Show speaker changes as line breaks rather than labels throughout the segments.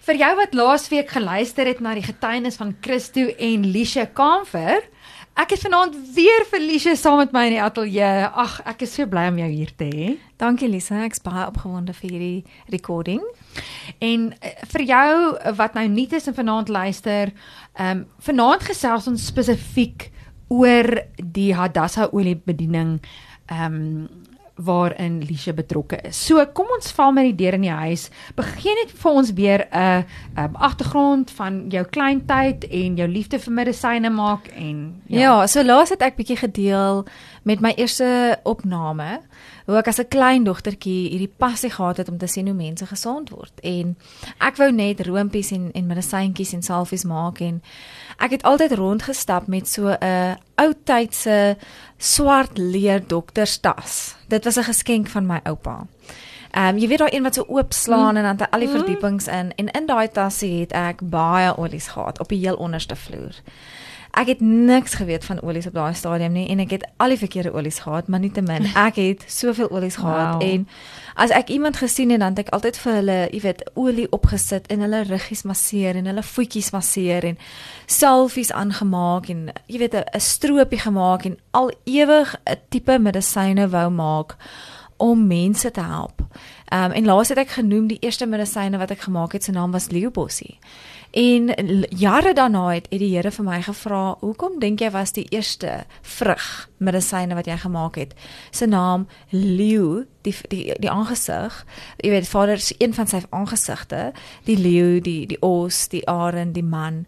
Vir jou wat laasweek geluister het na die getuienis van Christo en Lisha Kamfer, ek het vanaand weer vir Lisha saam met my in die ateljee. Ag, ek is so bly om jou hier te hê.
Dankie Lisa, ek's baie opgewonde vir hierdie recording.
En uh, vir jou wat nou nuut is en vanaand luister, ehm um, vanaand gesels ons spesifiek oor die Hadassa olie bediening ehm um, waarin Lisha betrokke is. So kom ons val met die deur in die huis. Begin net vir ons weer 'n uh, um, agtergrond van jou kleintyd en jou liefde vir medisyne maak en
ja. Ja, so laas het ek bietjie gedeel met my eerste opname hoe ek as 'n klein dogtertjie hierdie passie gehad het om te sien hoe mense gesond word en ek wou net roompies en en medisyntjies en salfies maak en ek het altyd rondgestap met so 'n ou tydse swart leer dokterstas. Dit was 'n geskenk van my oupa. Ehm um, jy weet daai een wat so oop slaan mm. en dan al die mm. verdiepings in en in daai tasse het ek baie olies gehad op die heel onderste vloer. Ek het niks geweet van olies op daai stadium nie en ek het al die verkeerde olies gehad, maar nietemin, ek het soveel olies gehad wow. en as ek iemand gesien het dan het ek altyd vir hulle, jy weet, olie opgesit en hulle ruggies masseer en hulle voetjies masseer en salfies aangemaak en jy weet 'n stroopie gemaak en al ewig 'n tipe medisyne wou maak om mense te help. Ehm um, en laas het ek genoem die eerste medisyne wat ek gemaak het, se naam was Leobossie. En jare daarna het, het die Here vir my gevra, "Hoekom dink jy was die eerste vrug medisyne wat jy gemaak het se naam leeu, die die die aangesig. Jy weet Vader is een van sy aangesigte, die leeu, die die os, die arend, die man.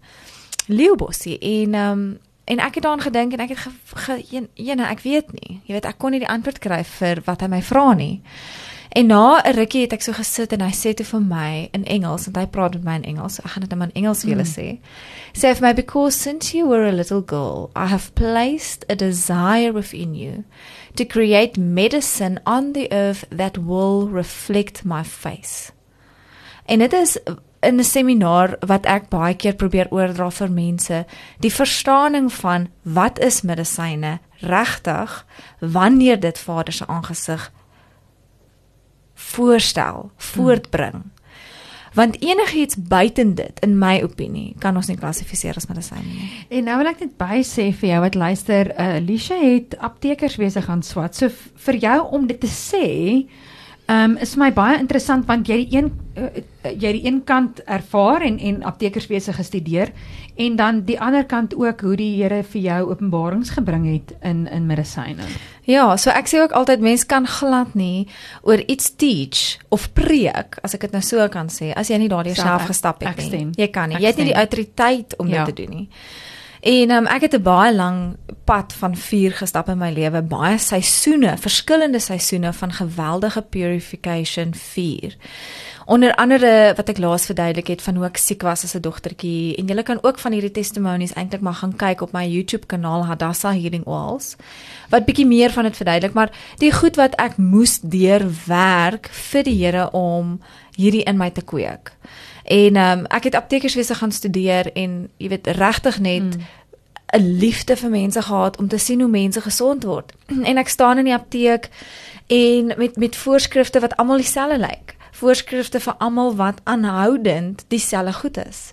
Leeubossie en ehm um, en ek het daaraan gedink en ek het ge, ge, een ek weet nie. Jy weet ek kon nie die antwoord kry vir wat hy my vra nie. En na 'n rukkie het ek so gesit en hy sê toe vir my in Engels en hy praat met my in Engels. Ek gaan dit in Engels vir julle mm. sê. Sê vir my because since you were a little girl, I have placed a desire within you to create medicine on the earth that will reflect my face. En dit is in 'n seminaar wat ek baie keer probeer oordra vir mense, die verstaaning van wat is medisyne regtig wanneer dit Vader se aangesig voorstel, voortbring. Hmm. Want enigiets buiten dit in my opinie kan ons nie klassifiseer as medisyne nie.
En nou wil ek net by sê vir jou wat luister, uh, Alicia het aptekers besig aan swat. So vir jou om dit te sê, Ehm um, is vir my baie interessant want jy die een uh, jy die een kant ervaar en en aptekerswese gestudeer en dan die ander kant ook hoe die Here vir jou openbarings gebring het in in medisyne.
Ja, so ek sê ook altyd mense kan glad nie oor iets teach of preek as ek dit nou so kan sê as jy nie daardeur self gestap het nie. Jy kan nie. Jy het nie die autoriteit om ja. dit te doen nie. En um, ek het 'n baie lang pad van vuur gestap in my lewe, baie seisoene, verskillende seisoene van geweldige purification vuur. Onder andere wat ek laas verduidelik het van hoe ek siek was as 'n dogtertjie en jy kan ook van hierdie testimonies eintlik maar gaan kyk op my YouTube kanaal Hadassa Healing Oils wat bietjie meer van dit verduidelik, maar die goed wat ek moes deurwerk vir die Here om hierdie in my te kweek. En ehm um, ek het aptekerswese gaan studeer en jy weet regtig net mm. 'n liefde vir mense gehad om te sien hoe mense gesond word. En ek staan in die apteek en met met voorskrifte wat almal dieselfde lyk. Voorskrifte vir almal wat aanhoudend dieselfde goed is.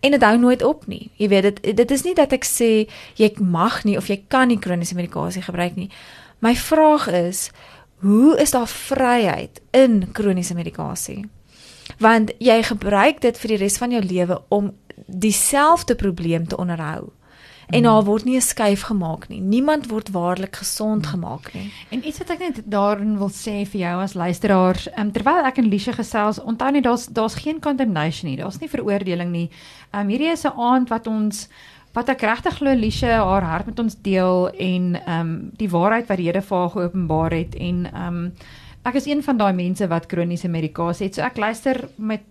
En dit hou nooit op nie. Jy weet dit dit is nie dat ek sê jy mag nie of jy kan nie kroniese medikasie gebruik nie. My vraag is, hoe is daar vryheid in kroniese medikasie? Want jy gebruik dit vir die res van jou lewe om dieselfde probleem te onderhou. En daar hmm. word nie 'n skuif gemaak nie. Niemand word waarlik gesond gemaak nie.
En iets wat ek net daarin wil sê vir jou as luisteraars, um, terwyl ek en Liesje gesels, onthou net daar's daar's geen condemnation nie. Daar's nie veroordeling nie. Um hierdie is 'n aand wat ons wat ek regtig glo Liesje haar hart met ons deel en um die waarheid wat die Here vir haar geopenbaar het en um ek is een van daai mense wat kroniese medikasie het. So ek luister met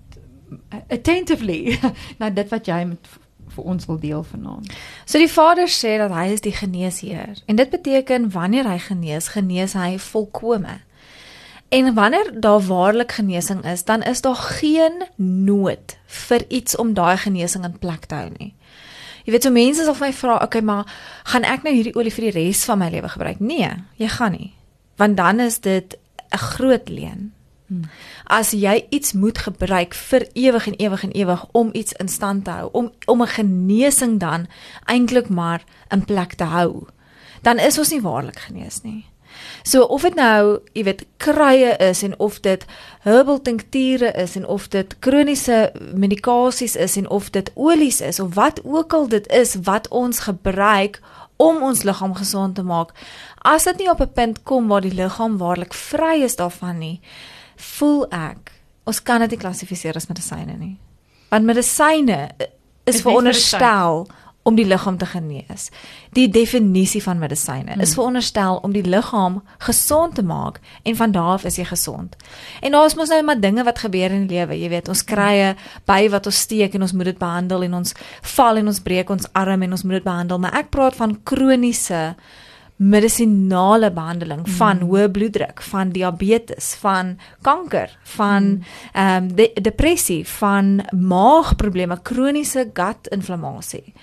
attentively na dit wat jy met vir ons wil deel vanaand.
So die Vader sê dat hy is die geneesheer en dit beteken wanneer hy genees, genees hy volkome. En wanneer daar waarlik genesing is, dan is daar geen nood vir iets om daai genesing in plek te hou nie. Jy weet, so mense sal my vra, "Oké, okay, maar gaan ek nou hierdie olie vir die res van my lewe gebruik?" Nee, jy gaan nie. Want dan is dit 'n groot leen. As jy iets moet gebruik vir ewig en ewig en ewig om iets in stand te hou, om om 'n genesing dan eintlik maar in plek te hou, dan is ons nie waarlik genees nie. So of dit nou, jy weet, kruie is en of dit herbal tinkture is en of dit kroniese medikasies is en of dit olies is of wat ook al dit is wat ons gebruik om ons liggaam gesond te maak. As dit nie op 'n punt kom waar die liggaam waarlik vry is daarvan nie, voel ek ons kan dit nie klassifiseer as medisyne nie. Want medisyne is veronderstel om die liggaam te genees. Die definisie van medisyne is hmm. veronderstel om die liggaam gesond te maak en van daar af is jy gesond. En daar is mos nou maar dinge wat gebeur in die lewe, jy weet, ons krye by wat ons steek en ons moet dit behandel en ons val en ons breek ons arm en ons moet dit behandel, maar ek praat van kroniese medisinale behandeling van mm. hoë bloeddruk, van diabetes, van kanker, van ehm mm. um, de depressie, van maagprobleme, kroniese gut-inflammasie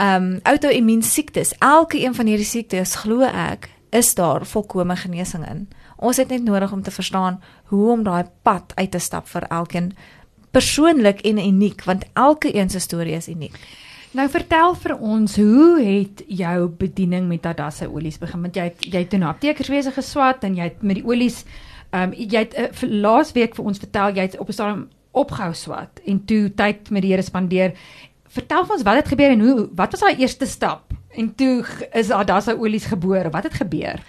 um outoimmuun siektes. Elke een van hierdie siektes glo ek is daar volkomme genesing in. Ons het net nodig om te verstaan hoe om daai pad uit te stap vir elkeen persoonlik en uniek want elke een se storie is uniek.
Nou vertel vir ons, hoe het jou bediening met Adassa olies begin? Want jy het jy het na aptekerswese geswat en jy het met die olies ehm um, jy het uh, laasweek vir ons vertel jy het op 'n stadium opgehou swat en toe tyd met die Here spandeer vertel ons wat het gebeur en hoe wat was daai eerste stap? En toe is Adassa olies gebore. Wat het gebeur?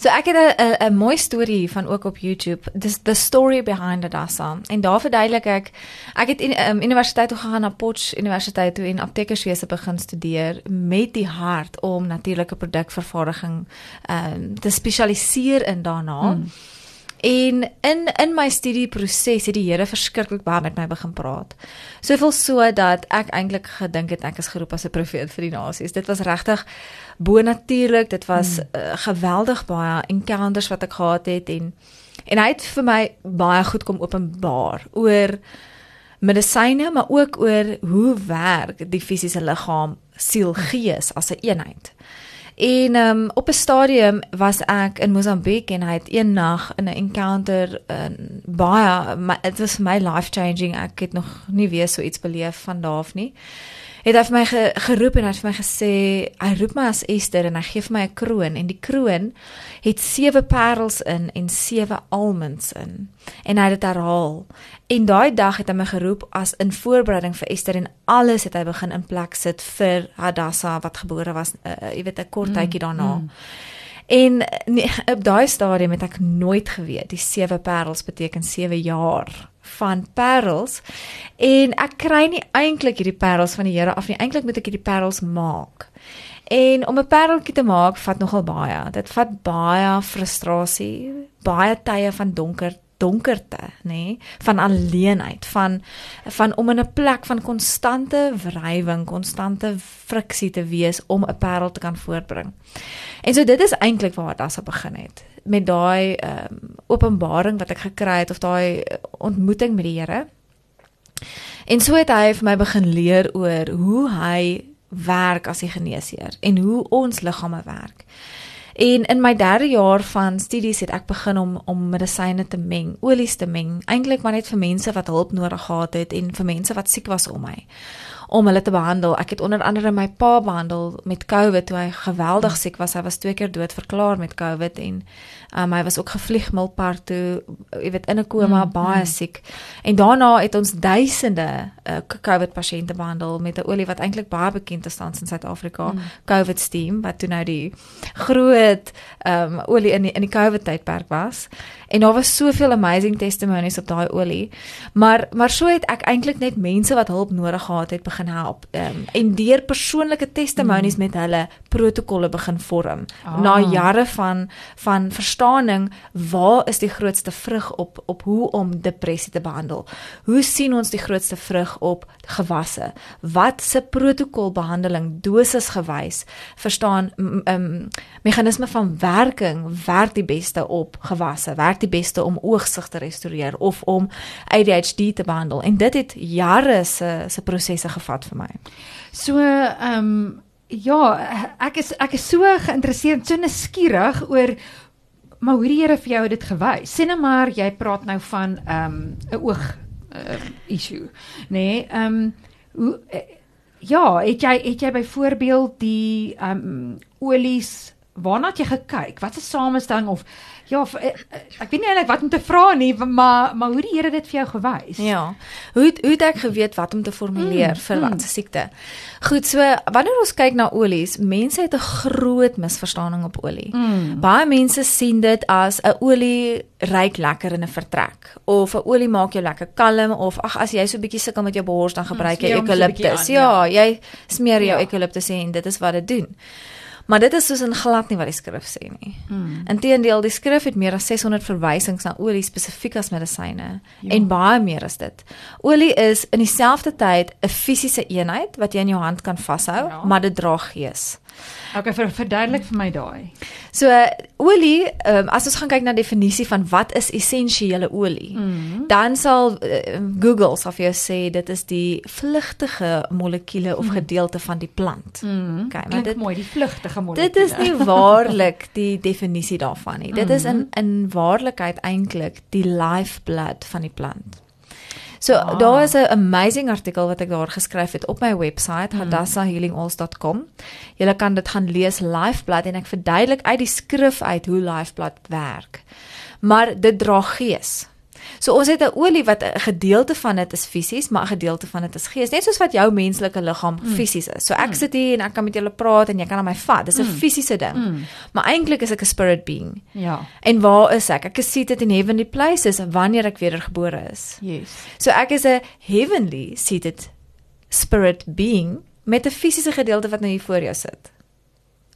So ek het 'n 'n mooi storie van ook op YouTube. Dis the story behind Adassa. En daar verduidelik ek ek het in um, universiteit toe gegaan na Potch Universiteit toe en aptekerswese begin studeer met die hart om natuurlike produkvervaardiging ehm um, te spesialiseer in daarna. Hmm. En in in my studieproses het die Here verskriklik baie met my begin praat. Soveel so dat ek eintlik gedink het ek is geroep as 'n profeet vir die nasies. Dit was regtig bonatuurlik. Dit was hmm. uh, geweldig baie encounters wat ek gehad het en en hy het vir my baie goed kom openbaar oor medisyne, maar ook oor hoe werk die fisiese liggaam, siel, gees as 'n een eenheid. En um, op 'n stadium was ek in Mosambiek en hy het een nag in 'n encounter in baie dit was my life changing. Ek het nog nie weer so iets beleef van daaf nie het hy vir my ge, geroep en hy het vir my gesê hy roep my as Esther en hy gee vir my 'n kroon. En die kroon het sewe parels in en sewe almonds in. En hy het dit herhaal. En daai dag het hy my geroep as in voorbereiding vir Esther en alles het hy begin in plek sit vir Hadassah wat gebore was uh, jy weet 'n kort mm, tydjie daarna. mm, mm. En nee, op daai stadium het ek nooit geweet die sewe parels beteken sewe jaar van parels en ek kry nie eintlik hierdie parels van die Here af nie. Eintlik moet ek hierdie parels maak. En om 'n pareltjie te maak vat nogal baie. Dit vat baie frustrasie, baie tye van donker donkerte, nê, nee, van alleenheid, van van om in 'n plek van konstante wrywing, konstante friksie te wees om 'n parel te kan voortbring. En so dit is eintlik waar dit as begin het met daai ehm um, openbaring wat ek gekry het of daai ontmoeting met die Here. En so het hy vir my begin leer oor hoe hy werk as 'n geneesheer en hoe ons liggame werk. En in my derde jaar van studies het ek begin om om medisyne te meng, olies te meng, eintlik maar net vir mense wat hulp nodig gehad het en vir mense wat siek was om my om hulle te behandel. Ek het onder andere my pa behandel met COVID toe hy geweldig siek was. Hy was twee keer dood verklaar met COVID en um, hy was ook gevlieg milpad toe, jy weet in 'n koma, mm, baie mm. siek. En daarna het ons duisende uh, COVID pasiënte behandel met 'n olie wat eintlik baie bekend is tans in Suid-Afrika, mm. COVID steam wat toe nou die groot um, olie in die, in die COVID tydperk was. En daar was soveel amazing testimonies op daai olie. Maar maar so het ek eintlik net mense wat hulp nodig gehad het begin help. Um, en deur persoonlike testimonies mm. met hulle protokolle begin vorm. Ah. Na jare van van verstaaning, waar is die grootste vrug op op hoe om depressie te behandel? Hoe sien ons die grootste vrug op gewasse? Wat se protokolbehandeling dosis gewys verstaan um, meganisme van werking werk die beste op gewasse? Werk die beste om oogsig te restoreer of om ADHD te behandel? En dit het jare se se prosesse gevat vir my.
So ehm um, ja, ek is ek is so geïnteresseerd, so nuuskierig oor maar hoe die Here vir jou dit gewys. Sien nou maar jy praat nou van ehm, 'n um, oog uh, issue, nê? Nee, ehm um, hoe uh, ja, het jy het jy byvoorbeeld die ehm um, olies waarna het jy gekyk? Wat 'n samestelling of ja, eh, eh, ek weet nie eintlik wat om te vra nie, maar maar hoe die Here dit vir jou gewys?
Ja. Hoe hoe het ek geweet wat om te formuleer mm, vir mm. watter siekte? Goed, so wanneer ons kyk na olies, mense het 'n groot misverstaaning op olie. Mm. Baie mense sien dit as 'n olie ryk lekker in 'n vertrek of 'n olie maak jou lekker kalm of ag as jy so 'n bietjie sukkel met jou bors dan mm, gebruik jy eukaliptus. Ja, ja, jy smeer jou ja. eukaliptus en dit is wat dit doen. Maar dit is soos in glad nie wat die skrif sê nie. Hmm. Inteendeel, die skrif het meer as 600 verwysings na olie spesifiek as medisyne ja. en baie meer as dit. Olie is in dieselfde tyd 'n fisiese eenheid wat jy in jou hand kan vashou, ja. maar dit dra gees.
Okay, vir verduidelik vir my daai.
So olie, um, as ons gaan kyk na definisie van wat is essensiële olie, mm -hmm. dan sal uh, Google sal vir jou sê dit is die vlugtige molekuule of mhm. gedeelte van die plant.
Mm -hmm. Okay, maar dit mooi, die vlugtige molekuule.
Dit is nie waarlik die definisie daarvan nie. Dit is in mhm. in waarlikheid eintlik die lifeblood van die plant. So ah. daar is 'n amazing artikel wat ek daar geskryf het op my webwerf mm. hadassahhealingalls.com. Jy kan dit gaan lees Lifeblood en ek verduidelik uit die skrif uit hoe Lifeblood werk. Maar dit dra gees. So ons het 'n olie wat 'n gedeelte van dit is fisies, maar 'n gedeelte van dit is gees, net soos wat jou menslike liggaam mm. fisies is. So ek mm. sit hier en ek kan met julle praat en jy kan aan my vat. Dis 'n mm. fisiese ding. Mm. Maar eintlik is ek 'n spirit being.
Ja.
En waar is ek? Ek is seated in heavenly places wanneer ek wedergebore is.
Yes.
So ek is 'n heavenly seated spirit being met 'n fisiese gedeelte wat nou hier voor jou sit.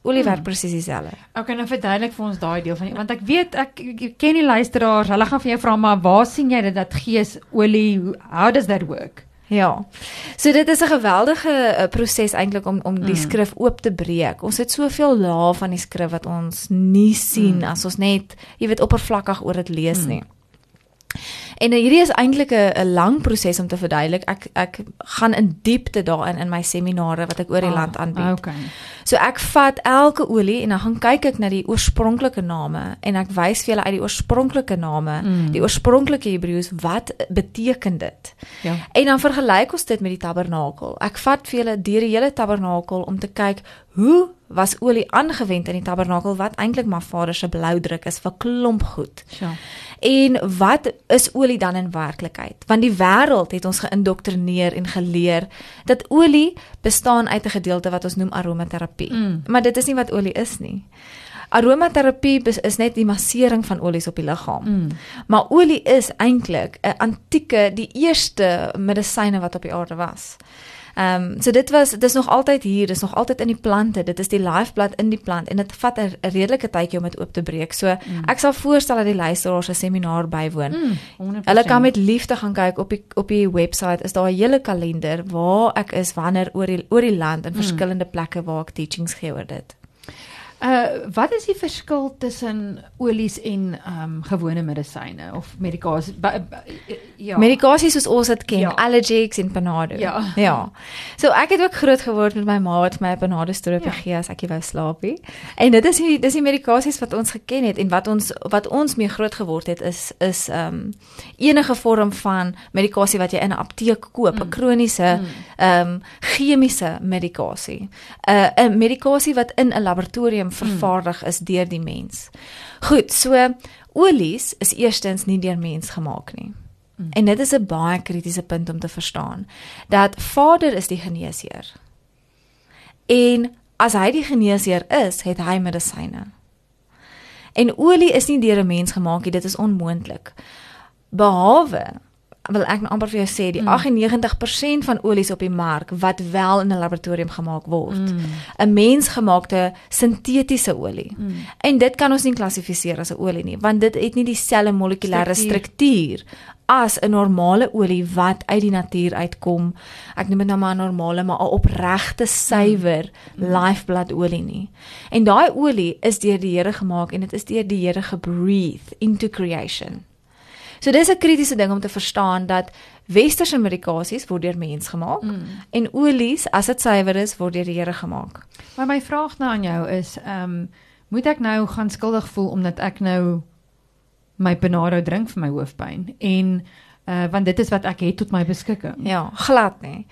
Olie werk hmm. presies dieselfde.
Okay, nou verduidelik vir ons daai deel van want ek weet ek, ek ken die luisteraars, hulle gaan vir jou vra maar waar sien jy dit dat gees olie how does that work?
Ja. So dit is 'n geweldige uh, proses eintlik om om die mm. skrif oop te breek. Ons het soveel lae van die skrif wat ons nie sien mm. as ons net, jy weet, oppervlakkig oor dit lees mm. nie. En uh, hierdie is eintlik 'n lang proses om te verduidelik. Ek ek gaan in diepte daarin in my seminare wat ek oor die oh, land aanbied.
Okay.
So ek vat elke olie en dan gaan kyk ek na die oorspronklike name en ek wys vir julle uit die oorspronklike name, mm. die oorspronklike Hebreëus wat beteken dit? Ja. En dan vergelyk ons dit met die tabernakel. Ek vat vir julle deur die hele tabernakel om te kyk hoe was olie aangewend in die tabernakel wat eintlik maar Vader se bloudruk is vir klomp goed.
Ja.
En wat is olie dan in werklikheid? Want die wêreld het ons geïndoktrineer en geleer dat olie bestaan uit 'n gedeelte wat ons noem aromaterapie. Mm. Maar dit is nie wat olie is nie. Aromaterapie is net die massering van olies op die liggaam. Mm. Maar olie is eintlik 'n antieke, die eerste medisyne wat op die aarde was. Ehm um, so dit was dis nog altyd hier, dis nog altyd in die plante. Dit is die lifeblood in die plant en dit vat 'n redelike tydjie om dit oop te breek. So mm. ek sal voorstel dat die luisteraars 'n seminaar bywoon. Mm, Hulle kan met liefde gaan kyk op die op die webwerf is daar 'n hele kalender waar ek is wanneer oor die oor die land in mm. verskillende plekke waar ek teachings gee oor dit.
Uh wat is die verskil tussen olies en ehm um, gewone medisyne of medikasie?
Ja. Medikasie soos ons dit ken, ja. Allergex en Panado.
Ja.
Ja. So ek het ook groot geword met my ma wat my Panado stroop ja. gegee as ek wou slaap nie. En dit is die dis die medikasies wat ons geken het en wat ons wat ons mee groot geword het is is ehm um, enige vorm van medikasie wat jy in 'n apteek koop, 'n mm. kroniese ehm mm. um, chemiese medikasie. 'n uh, 'n medikasie wat in 'n laboratorium stadium vervaardig is deur die mens. Goed, so olies is eerstens nie deur mens gemaak nie. Mm. En dit is 'n baie kritiese punt om te verstaan dat Vader is die geneesheer. En as hy die geneesheer is, het hy medisyne. En olie is nie deur 'n mens gemaak nie, dit is onmoontlik. Behalwe wil ek nou amper vir jou sê die mm. 98% van olies op die mark wat wel in 'n laboratorium gemaak word. Mm. 'n Mensgemaakte sintetiese olie. Mm. En dit kan ons nie klassifiseer as 'n olie nie, want dit het nie dieselfde molekulêre struktuur as 'n normale olie wat uit die natuur uitkom. Ek noem dit nou maar 'n normale maar 'n opregte suiwer mm. lifeblood olie nie. En daai olie is deur die Here gemaak en dit is deur die Here gebreathe into creation. So dis 'n kritiese ding om te verstaan dat westerse medikasies word deur mens gemaak mm. en olies as dit suiwer is word deur die Here gemaak.
Maar my vraag nou aan jou is ehm um, moet ek nou gaan skuldig voel omdat ek nou my Panado drink vir my hoofpyn en uh want dit is wat ek het tot my beskikking.
Ja, glad nie.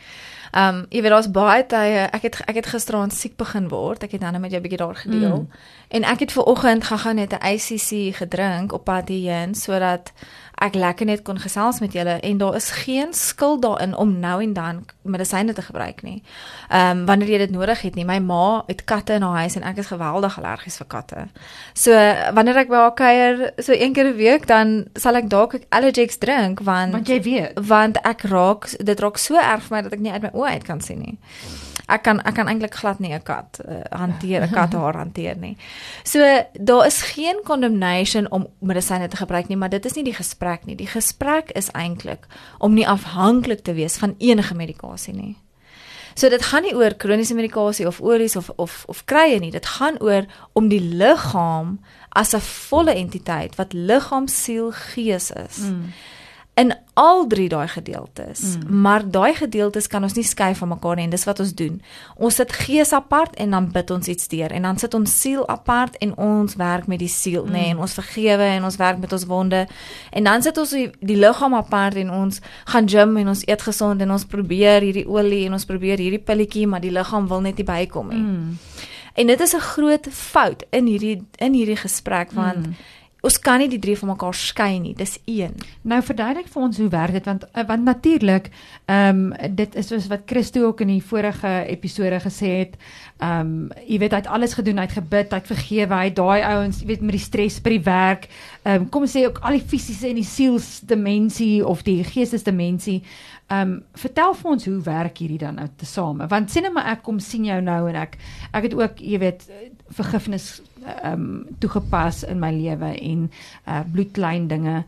Ehm um, jy weet daar's baie tye ek het ek het gisteraand siek begin word. Ek het dan net met jou 'n bietjie daar gedeel. Mm. En ek het ver oggend gaga net 'n ACC gedrink op pad hierheen sodat ek lekker net kon gesels met julle en daar is geen skuld daarin om nou en dan medisyne te gebruik nie. Ehm um, wanneer jy dit nodig het nie. My ma het katte in haar huis en ek is geweldig allergies vir katte. So wanneer ek by haar kuier so een keer 'n week dan sal ek dalk Allergex drink want
Want jy weet,
want ek raak dit raak so erg vir my dat ek nie uit my oë uit kan sien nie. Ek kan ek kan eintlik glad nie 'n kat uh, hanteer, 'n kat haar hanteer nie. So daar is geen condemnation om medisyne te gebruik nie, maar dit is nie die gesprek nie. Die gesprek is eintlik om nie afhanklik te wees van enige medikasie nie. So dit gaan nie oor kroniese medikasie of ories of of of krye nie. Dit gaan oor om die liggaam as 'n volle entiteit wat liggaam, siel, gees is. Mm in al drie daai gedeeltes. Mm. Maar daai gedeeltes kan ons nie skei van mekaar nie en dis wat ons doen. Ons sit gees apart en dan bid ons iets deur en dan sit ons siel apart en ons werk met die siel, mm. nê, nee, en ons vergewe en ons werk met ons wonde. En dan sit ons die, die liggaam apart en ons gaan gym en ons eet gesond en ons probeer hierdie olie en ons probeer hierdie pilletjie, maar die liggaam wil net nie bykom nie. Mm. En dit is 'n groot fout in hierdie in hierdie gesprek want mm ons kan nie die drie van mekaar skei nie. Dis een.
Nou verduidelik vir ons hoe werk dit want eh, want natuurlik ehm um, dit is soos wat Christo ook in die vorige episode gesê het. Ehm um, jy weet hy het alles gedoen, hy het gebid, hy het vergewe, hy daai ouens, jy weet met die stres by die werk. Ehm um, kom sê ook al die fisiese en die sielsdimensie of die geestesdimensie. Ehm um, vertel vir ons hoe werk hierdie dan nou tesame? Want sien net maar ek kom sien jou nou en ek ek het ook jy weet vergifnis ehm um, toegepas in my lewe en uh bloedlyn dinge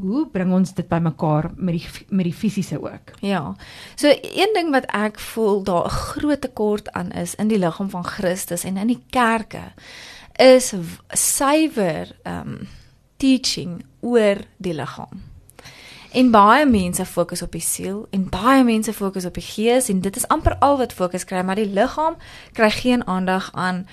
hoe bring ons dit bymekaar met die met die fisiese ook?
Ja. So een ding wat ek voel daar 'n groot tekort aan is in die liggaam van Christus en in die kerke is suiwer ehm um, teaching oor die liggaam En baie mense fokus op die siel en baie mense fokus op die gees en dit is amper al wat fokus kry, maar die liggaam kry geen aandag aan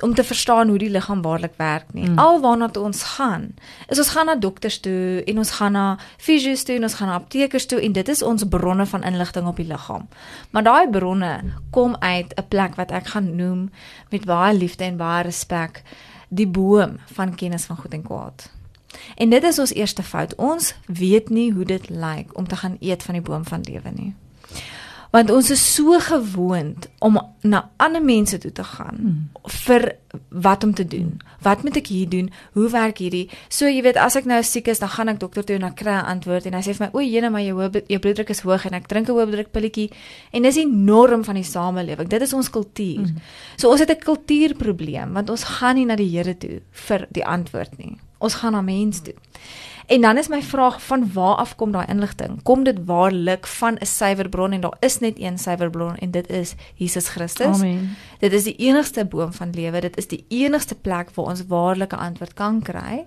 om te verstaan hoe die liggaam waarlik werk nie. Mm. Alwaarna ons gaan, is ons gaan na dokters toe en ons gaan na fisios toe en ons gaan na aptekers toe en dit is ons bronne van inligting op die liggaam. Maar daai bronne kom uit 'n plek wat ek gaan noem met baie liefde en baie respek, die boom van kennis van goed en kwaad. En dit is ons eerste fout. Ons weet nie hoe dit lyk om te gaan eet van die boom van lewe nie want ons is so gewoond om na ander mense toe te gaan hmm. vir wat om te doen. Wat moet ek hier doen? Hoe werk hierdie? So jy weet as ek nou siek is, dan gaan ek dokter toe en dan kry 'n antwoord en hy sê vir my: "O, jene, maar jou jou bloeddruk is hoog en ek drink 'n hoë bloeddrukpilletjie." En dis die norm van die samelewing. Dit is ons kultuur. Hmm. So ons het 'n kultuurprobleem want ons gaan nie na die Here toe vir die antwoord nie. Ons gaan na mense toe. En dan is my vraag van waar af kom daai inligting? Kom dit waarlik van 'n suiwer bron en daar is net een suiwer bron en dit is Jesus Christus.
Amen.
Dit is die enigste boom van lewe. Dit is die enigste plek waar ons waarlike antwoord kan kry.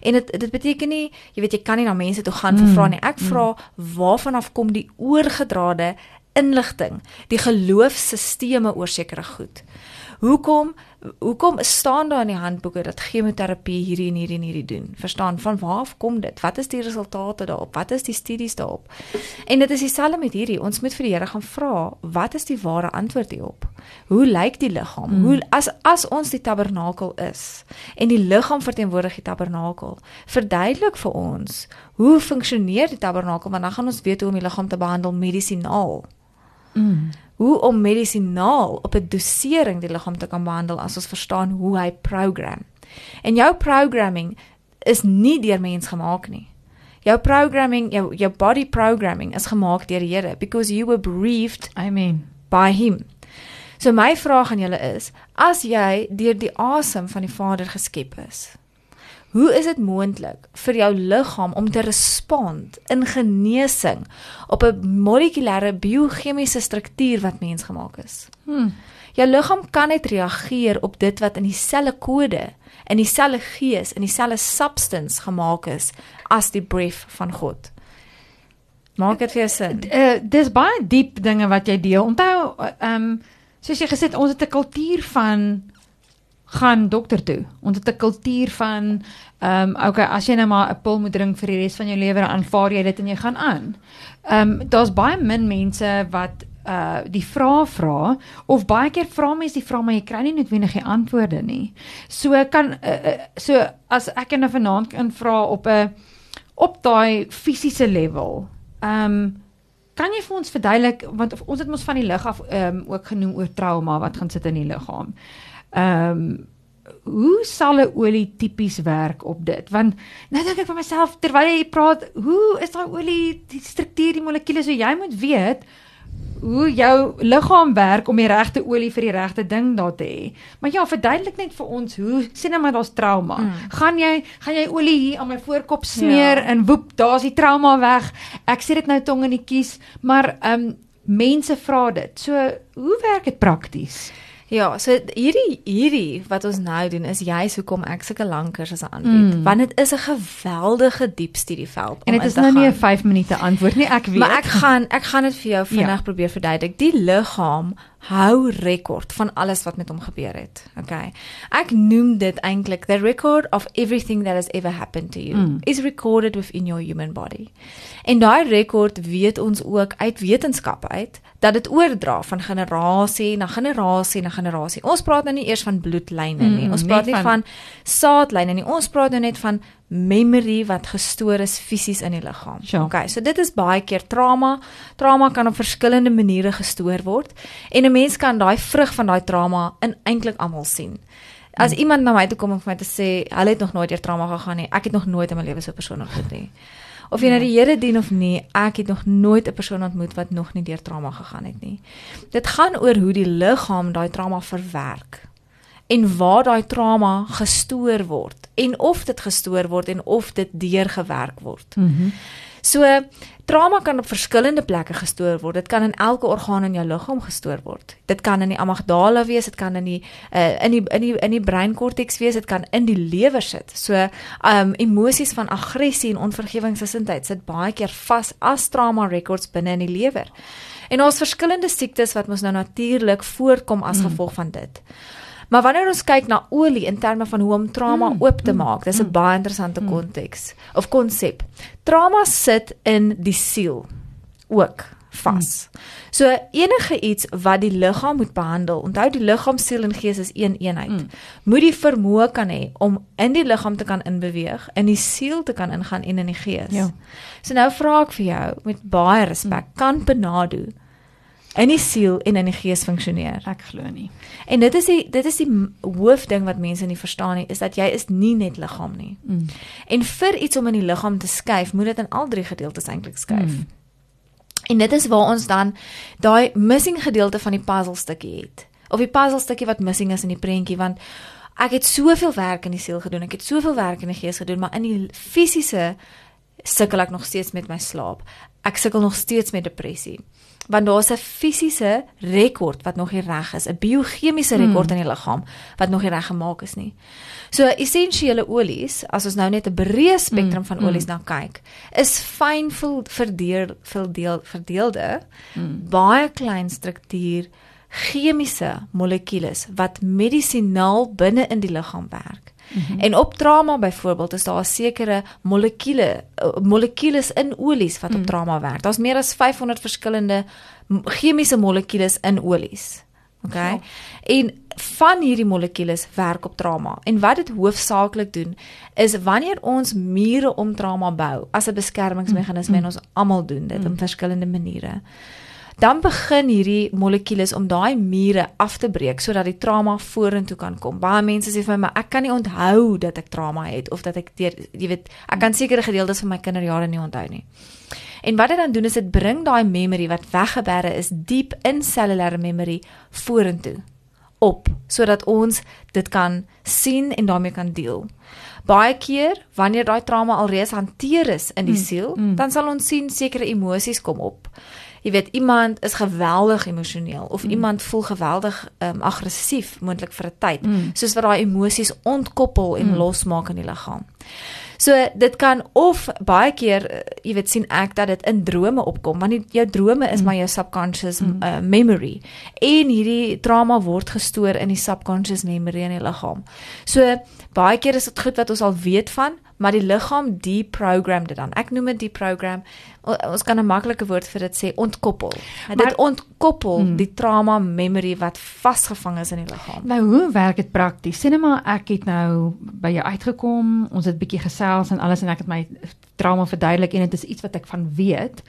En dit dit beteken nie, jy weet jy kan nie na mense toe gaan vir mm. vra nie. Ek vra mm. waarvan af kom die oorgedrade inligting, die geloofsstelsels oor sekere goed. Hoekom hoekom staan daar in die handboeke dat chemoterapie hierdie en hierdie en hierdie doen? Verstaan, van waar af kom dit? Wat is die resultate daarop? Wat is die studies daarop? En dit is dieselfde met hierdie. Ons moet vir die Here gaan vra, wat is die ware antwoord hierop? Hoe lyk die liggaam? Hmm. Hoe as as ons die tabernakel is en die liggaam verteenwoordig die tabernakel, verduidelik vir ons hoe funksioneer die tabernakel want dan gaan ons weet hoe om die liggaam te behandel medisinaal. Mm hoe om medisinaal op 'n dosering die liggaam te kan behandel as ons verstaan hoe hy program. En jou programming is nie deur mens gemaak nie. Jou programming, jou jou body programming is gemaak deur die Here because you were breathed,
I mean,
by him. So my vraag aan julle is, as jy deur die asem van die Vader geskep is, Hoe is dit moontlik vir jou liggaam om te respond in genesing op 'n molekulêre biochemiese struktuur wat mensgemaak is? Hmm. Jou liggaam kan net reageer op dit wat in dieselfde kode, in dieselfde gees, in dieselfde substance gemaak is as die brief van God. Maak dit vir sin?
Uh, dis baie diep dinge wat jy deel. Onthou, ehm um, soos jy gesê het, ons het 'n kultuur van gaan dokter toe. Ons het 'n kultuur van ehm um, okay, as jy nou maar 'n pil moet drink vir die res van jou lewe, aanvaar jy dit en jy gaan aan. Ehm um, daar's baie min mense wat uh die vrae vra of baie keer vra mense die vrae maar jy kry nie noodwendig die antwoorde nie. So kan uh, uh, so as ek nou vanaand kan vra op 'n op daai fisiese level. Ehm um, kan jy vir ons verduidelik want ons het mos van die lig af ehm um, ook genoem oor trauma wat gaan sit in die liggaam. Ehm um, hoe sal 'n olie tipies werk op dit? Want nou dink ek vir myself terwyl jy praat, hoe is daai olie die struktuur die molekules so jy moet weet hoe jou liggaam werk om die regte olie vir die regte ding daar te hê. Maar ja, verduidelik net vir ons hoe sien nou maar daar's trauma. Mm. Gaan jy gaan jy olie hier aan my voorkop smeer ja. en woep, daar's die trauma weg. Ek sê dit nou tong in die kies, maar ehm um, mense vra dit. So, hoe werk dit prakties?
Ja, so hierdie hierdie wat ons nou doen is juist hoekom ek sulke lankers as aanbied. Mm. Want dit is 'n geweldige diep studieveld
om En dit is nou nie 'n 5 minute antwoord nie, ek weet.
Maar ek gaan ek gaan dit vir jou vinnig ja. probeer verduidelik. Die liggaam hou rekord van alles wat met hom gebeur het. Okay. Ek noem dit eintlik the record of everything that has ever happened to you mm. is recorded within your human body. En daai rekord weet ons ook uit wetenskap uit dat dit oordra van generasie na generasie na generasie. Ons praat nou nie eers van bloedlyne nie. Mm, ons praat nie van, van saadlyne nie. Ons praat nou net van memory wat gestoor is fisies in die liggaam. Sure. Okay, so dit is baie keer trauma. Trauma kan op verskillende maniere gestoor word en 'n mens kan daai vrug van daai trauma in eintlik almal sien. As mm. iemand na my toe kom en vir my te sê, hulle het nog nooit deur trauma gegaan nie. Ek het nog nooit in my lewe so 'n persoon ontmoet nie. Of jy nou die Here dien of nie, ek het nog nooit 'n persoon ontmoet wat nog nie deur trauma gegaan het nie. Dit gaan oor hoe die liggaam daai trauma verwerk en waar daai trauma gestoor word en of dit gestoor word en of dit deurgewerk word. Mhm. Mm so trauma kan op verskillende plekke gestoor word. Dit kan in elke orgaan in jou liggaam gestoor word. Dit kan in die amygdala wees, dit kan in die uh, in die in die in die breinkorteks wees, dit kan in die lewer sit. So um emosies van aggressie en onvergewingsgesindheid sit baie keer vas as trauma records binne in die lewer. En ons verskillende siektes wat mos nou natuurlik voorkom as mm. gevolg van dit. Maar wanneer ons kyk na olie in terme van hoe om trauma mm, oop te mm, maak, dis 'n mm, baie interessante mm. konteks mm. of konsep. Trauma sit in die siel ook vas. Mm. So enige iets wat die liggaam moet behandel, onthou die liggaam, siel en gees is een eenheid. Mm. Moet die vermoë kan hê om in die liggaam te kan inbeweeg, in die siel te kan ingaan en in die gees. Ja. So nou vra ek vir jou met baie respek, mm. kan Benado in die siel en in die gees funksioneer.
Ek glo nie.
En dit is die dit is die hoofding wat mense nie verstaan nie, is dat jy is nie net liggaam nie. Mm. En vir iets om in die liggaam te skuif, moet dit in al drie gedeeltes eintlik skuif. Mm. En dit is waar ons dan daai missing gedeelte van die puzzle stukkie het. Of die puzzle stukkie wat missing is in die prentjie want ek het soveel werk in die siel gedoen, ek het soveel werk in die gees gedoen, maar in die fisiese sukkel ek nog steeds met my slaap. Ek sukkel nog steeds met depressie want daar's 'n fisiese rekord wat nog nie reg is, 'n biochemiese rekord hmm. in die liggaam wat nog nie reg gemaak is nie. So essensiële olies, as ons nou net 'n breë spektrum hmm. van olies hmm. na kyk, is fyn verdeel verdeel verdeelde hmm. baie klein struktuur chemiese molekules wat medisinaal binne in die liggaam werk. Mm -hmm. En op trauma byvoorbeeld is daar 'n sekere molekule uh, molekules in olies wat mm. op trauma werk. Daar's meer as 500 verskillende chemiese molekules in olies. OK. Ja. En van hierdie molekules werk op trauma. En wat dit hoofsaaklik doen is wanneer ons mure om trauma bou as 'n beskermingsmeganisme mm. en ons almal doen dit mm. op verskillende maniere dan begin hierdie molekules om daai mure af te breek sodat die trauma vorentoe kan kom. Baie mense sê vir my, ek kan nie onthou dat ek trauma het of dat ek deur jy weet, ek kan sekere gedeeltes van my kinderjare nie onthou nie. En wat dit dan doen is dit bring daai memory wat weggeberre is diep in cellulêre memory vorentoe op sodat ons dit kan sien en daarmee kan deel. Baie keer wanneer daai trauma alreeds hanteer is in die mm, siel, mm. dan sal ons sien sekere emosies kom op jy weet iemand is geweldig emosioneel of mm. iemand voel geweldig um, aggressief moontlik vir 'n tyd mm. soos wat daai emosies ontkoppel en mm. losmaak in die liggaam. So dit kan of baie keer uh, jy weet sien ek dat dit in drome opkom want die, jou drome is mm. maar jou subconscious mm. uh, memory en hierdie trauma word gestoor in die subconscious memory in die liggaam. So baie keer is dit goed wat ons al weet van maar die liggaam deprogram dit dan. Ek noem dit deprogram. Ons kan 'n maklike woord vir dit sê ontkoppel. Maar, dit ontkoppel hmm. die trauma memory wat vasgevang is in die liggaam.
Nou hoe werk dit prakties? Sien maar ek het nou by jou uitgekom. Ons het bietjie gesels en alles en ek het my trauma verduidelik en dit is iets wat ek van weet.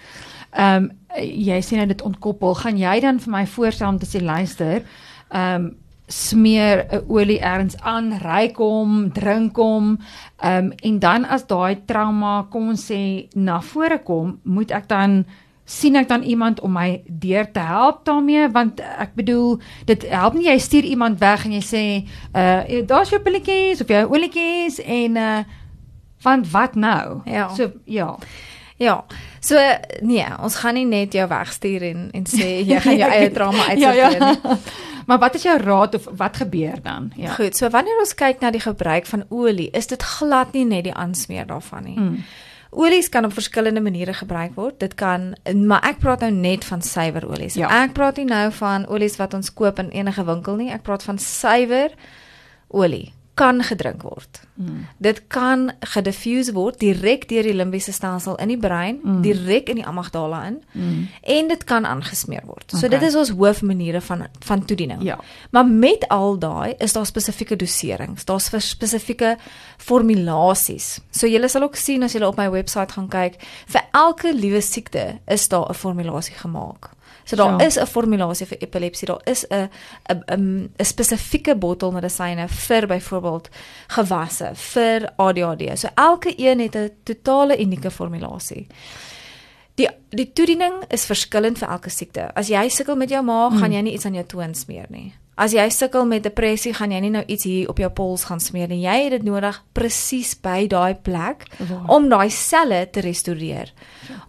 Ehm um, jy sien nou dit ontkoppel. Gaan jy dan vir my voorstel om te sê luister, ehm um, smeer 'n olie erns aan, ryk hom, drink hom. Ehm um, en dan as daai trauma kom ons sê na vore kom, moet ek dan sien ek dan iemand om my deur te help daarmee want ek bedoel dit help nie jy stuur iemand weg en jy sê uh daar's jou pilletjies of jou olietjies en uh van wat nou?
Ja.
So ja.
Ja. So nee, ons gaan nie net jou wegstuur en en sê jy gaan jou eie trauma uitsorteer ja, ja.
Maar wat is jou raad of wat gebeur dan?
Ja. Goed, so wanneer ons kyk na die gebruik van olie, is dit glad nie net die aansmeer daarvan nie. Mm. Olies kan op verskillende maniere gebruik word. Dit kan maar ek praat nou net van suiwer olies. Ja. Ek praat nie nou van olies wat ons koop in enige winkel nie. Ek praat van suiwer olie kan gedrink word. Mm. Dit kan gediffuse word direk deur die limbiese stelsel in die brein, mm. direk in die amygdala in. Mm. En dit kan aangesmeer word. So okay. dit is ons hoofmaniere van van toediening.
Ja.
Maar met al daai is daar spesifieke doserings. Daar's vir spesifieke formulasies. So julle sal ook sien as julle op my webwerf gaan kyk, vir elke liewe siekte is daar 'n formulasie gemaak. So daar ja. is 'n formulasie vir epilepsie. Daar is 'n 'n 'n spesifieke bottel medisyne vir byvoorbeeld gewasse, vir ADHD. So elke een het 'n totale unieke formulasie. Die die toediening is verskillend vir elke siekte. As jy sukkel met jou maag, hmm. gaan jy nie iets aan jou toon smeer nie. As jy sukkel met depressie, gaan jy nie nou iets hier op jou pols gaan smeer nie. Jy het dit nodig presies by daai plek wow. om daai selle te restoreer.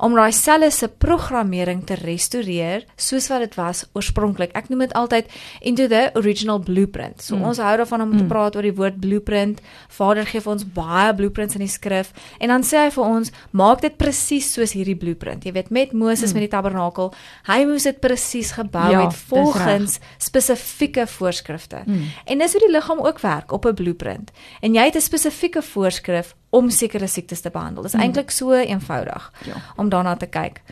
Om daai selle se programmering te restoreer soos wat dit was oorspronklik. Ek noem dit altyd into the original blueprint. So mm. ons hou daarvan om mm. te praat oor die woord blueprint. Vader gee vir ons baie blueprints in die skrif en dan sê hy vir ons, maak dit presies soos hierdie blueprint. Jy weet met Moses mm. met die tabernakel, hy moes dit presies gebou ja, het volgens spesifiek spesifieke voorskrifte. Mm. En dis hoe die liggaam ook werk op 'n blueprint. En jy het 'n spesifieke voorskrif om sekere siektes te behandel. Dis mm. eintlik so eenvoudig ja. om daarna te kyk.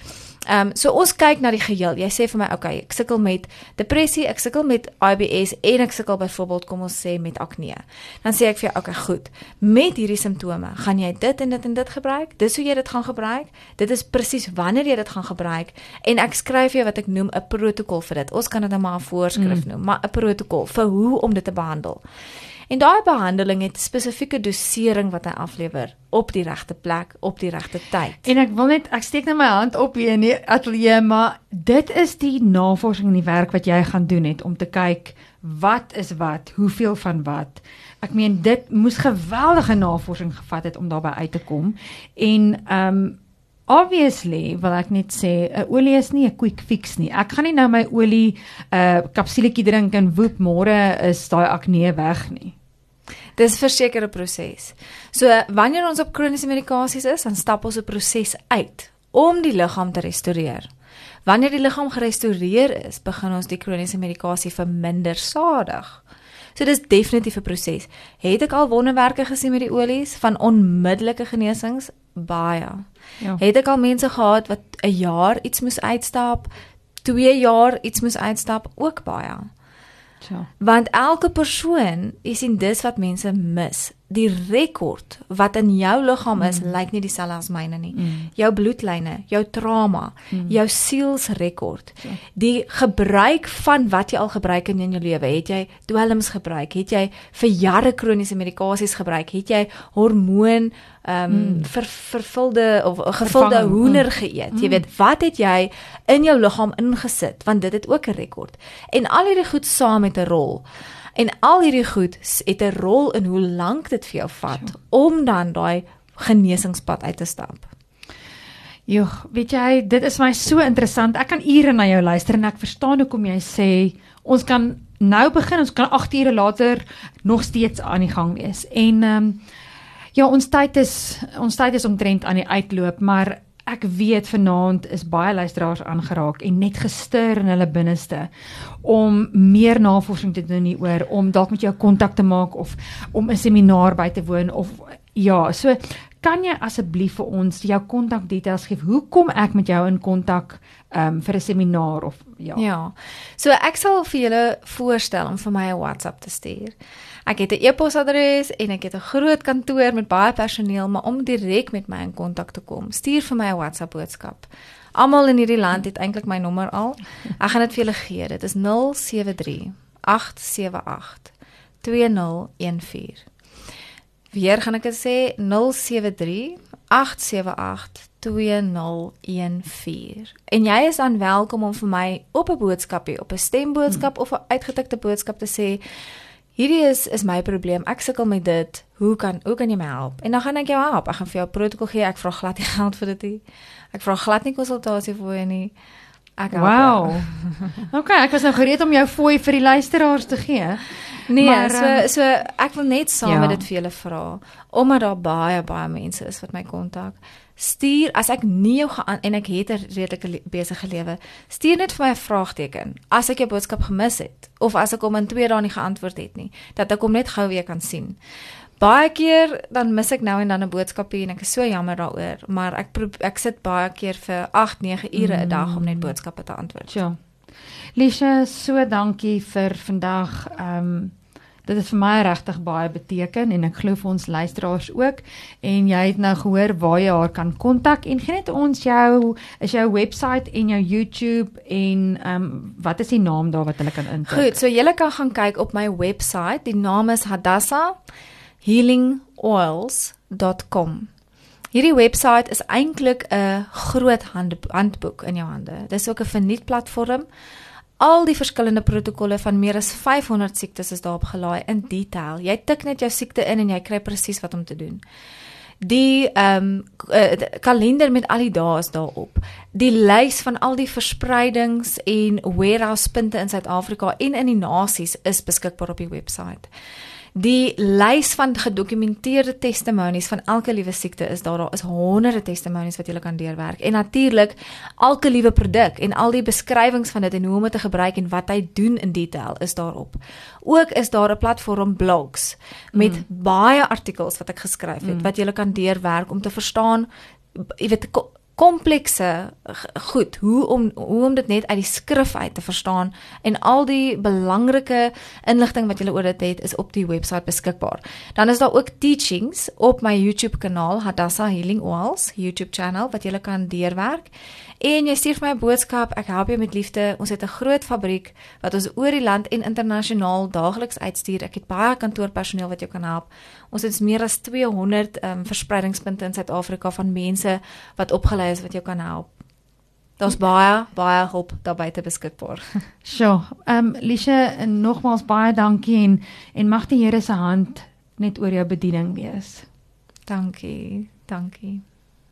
Ehm um, so ons kyk na die geheel. Jy sê vir my, okay, ek sukkel met depressie, ek sukkel met IBS en ek sukkel byvoorbeeld kom ons sê met akne. Dan sê ek vir jou, okay, goed. Met hierdie simptome, gaan jy dit en dit en dit gebruik? Dis hoe jy dit gaan gebruik. Dit is presies wanneer jy dit gaan gebruik en ek skryf jou wat ek noem 'n protokol vir dit. Ons kan dit nou maar 'n voorskrif mm. noem, maar 'n protokol vir hoe om dit te behandel. En daai behandeling het spesifieke dosering wat hy aflewer op die regte plek op die regte tyd.
En ek wil net ek steek net my hand op hier in die ateljee, maar dit is die navorsing en die werk wat jy gaan doen het om te kyk wat is wat, hoeveel van wat. Ek meen dit moes geweldige navorsing gevat het om daarby uit te kom. En ehm um, Obviously, wil ek net sê, 'n olie is nie 'n quick fix nie. Ek gaan nie nou my olie 'n uh, kapsuletjie drink en woep môre is daai akne weg nie.
Dis verseker 'n proses. So wanneer ons op kroniese medikasies is, dan stap ons 'n proses uit om die liggaam te restoreer. Wanneer die liggaam gerestoreer is, begin ons die kroniese medikasie verminder stadig. So dis definitief 'n proses. Het ek al wonderwerke gesien met die olies van onmiddellike genesings? Baie. Ja. Het ek al mense gehad wat 'n jaar iets moes uitstap, 2 jaar iets moes uitstap, ook baie. Ja. Want elke persoon, jy sien dis wat mense mis. Die rekord wat in jou liggaam is, mm. lyk nie dieselfde as myne nie. Mm. Jou bloedlyne, jou trauma, mm. jou sielsrekord. Ja. Die gebruik van wat jy al gebruik in jou lewe. Het jy dwelms gebruik? Het jy vir jare kroniese medikasies gebruik? Het jy hormoon ehm um, mm. ver, vervulde of gevulde Vervangen. hoender mm. geëet. Mm. Jy weet, wat het jy in jou liggaam ingesit? Want dit het ook 'n rekord. En al hierdie goed saam met 'n rol. En al hierdie goed het 'n rol in hoe lank dit vir jou vat ja. om dan daai genesingspad uit te stap.
Jo, weet jy, dit is my so interessant. Ek kan ure na jou luister en ek verstaan hoekom jy sê ons kan nou begin, ons kan 8 ure later nog steeds aan die gang wees. En ehm um, Ja, ons tyd is ons tyd is omtrent aan die uitloop, maar ek weet vanaand is baie luisteraars aangeraak en net gestuur in hulle binneste om meer navorsing te doen hieroor, om dalk met jou kontak te maak of om 'n seminaar by te woon of ja, so kan jy asseblief vir ons jou kontakdetails gee? Hoe kom ek met jou in kontak um, vir 'n seminaar of ja?
Ja. So ek sal vir julle voorstel om vir my 'n WhatsApp te stuur. Ek het 'n e-posadres en ek het 'n groot kantoor met baie personeel, maar om direk met my in kontak te kom, stuur vir my 'n WhatsApp boodskap. Almal in hierdie land het eintlik my nommer al. Ek gaan dit vir julle gee. Dit is 073 878 2014. Weer gaan ek dit sê 073 878 2014. En jy is dan welkom om vir my op 'n boodskapie, op 'n stemboodskap hmm. of 'n uitgetikte boodskap te sê hierdie is is my probleem. Ek sukkel met dit. Hoe kan hoe kan jy my help? En dan gaan ek jou help. Ek gaan vir jou protokol gee. Ek vra glad nie geld vir dit nie. Ek vra glad nie konsultasie vir jou nie.
Ek Wow. okay, ek was nou gereed om jou fooi vir die luisteraars te gee.
Nee, maar, so um, so ek wil net saam ja. met dit vir julle vra omdat daar baie baie mense is wat my kontak stuur as ek nie jou gaan en ek het 'n redelike besige lewe, stuur net vir my 'n vraagteken as ek jou boodskap gemis het of as ek hom in 2 dae nie geantwoord het nie, dat ek hom net gou weer kan sien. Baie keer dan mis ek nou en dan 'n boodskapie en ek is so jammer daaroor, maar ek ek sit baie keer vir 8, 9 ure 'n dag om net boodskappe te antwoord.
Ja. Lisha, so dankie vir vandag. Ehm um, dit het vir my regtig baie beteken en ek glo vir ons luisteraars ook en jy het nou gehoor waar jy haar kan kontak en gee net ons jou is jou webwerf en jou YouTube en ehm um, wat is die naam daar wat hulle kan intik?
Goed, so julle kan gaan kyk op my webwerf. Die naam is Hadassah healingoils.com. Hierdie webwerf is eintlik 'n groot handboek in jou hande. Dis ook 'n verniet platform al die verskillende protokolle van meer as 500 siektes is daarop gelaai in detail. Jy tik net jou siekte in en jy kry presies wat om te doen. Die ehm um, uh, kalender met al die dae is daarop. Die lys van al die verspreidings en warehouse punte in Suid-Afrika en in die nasies is beskikbaar op die webwerf. Die lys van gedokumenteerde testimonies van elke liewe siekte is daar. Daar is honderde testimonies wat jy kan deurwerk. En natuurlik elke liewe produk en al die beskrywings van dit en hoe om dit te gebruik en wat hy doen in detail is daarop. Ook is daar 'n platform blogs met mm. baie artikels wat ek geskryf het mm. wat jy kan deurwerk om te verstaan jy weet komplekse goed hoe om hoe om dit net uit die skrif uit te verstaan en al die belangrike inligting wat jy oor dit het is op die webwerf beskikbaar. Dan is daar ook teachings op my YouTube kanaal Hadassah Healing Oils YouTube channel wat jy kan deurwerk en jy stuur vir my 'n boodskap, ek help jou met liefde. Ons het 'n groot fabriek wat ons oor die land en internasionaal daagliks uitstuur. Ek het baie kantoorpersoneel wat jou kan help. Ons het meer as 200 ehm um, verspreidingspunte in Suid-Afrika van mense wat opgelei is wat jou kan help. Daar's baie baie hulp daar buite beskikbaar.
Sjoe. Ehm um, Lisha, nogmaals baie dankie en en mag die Here se hand net oor jou bediening wees.
Dankie. Dankie.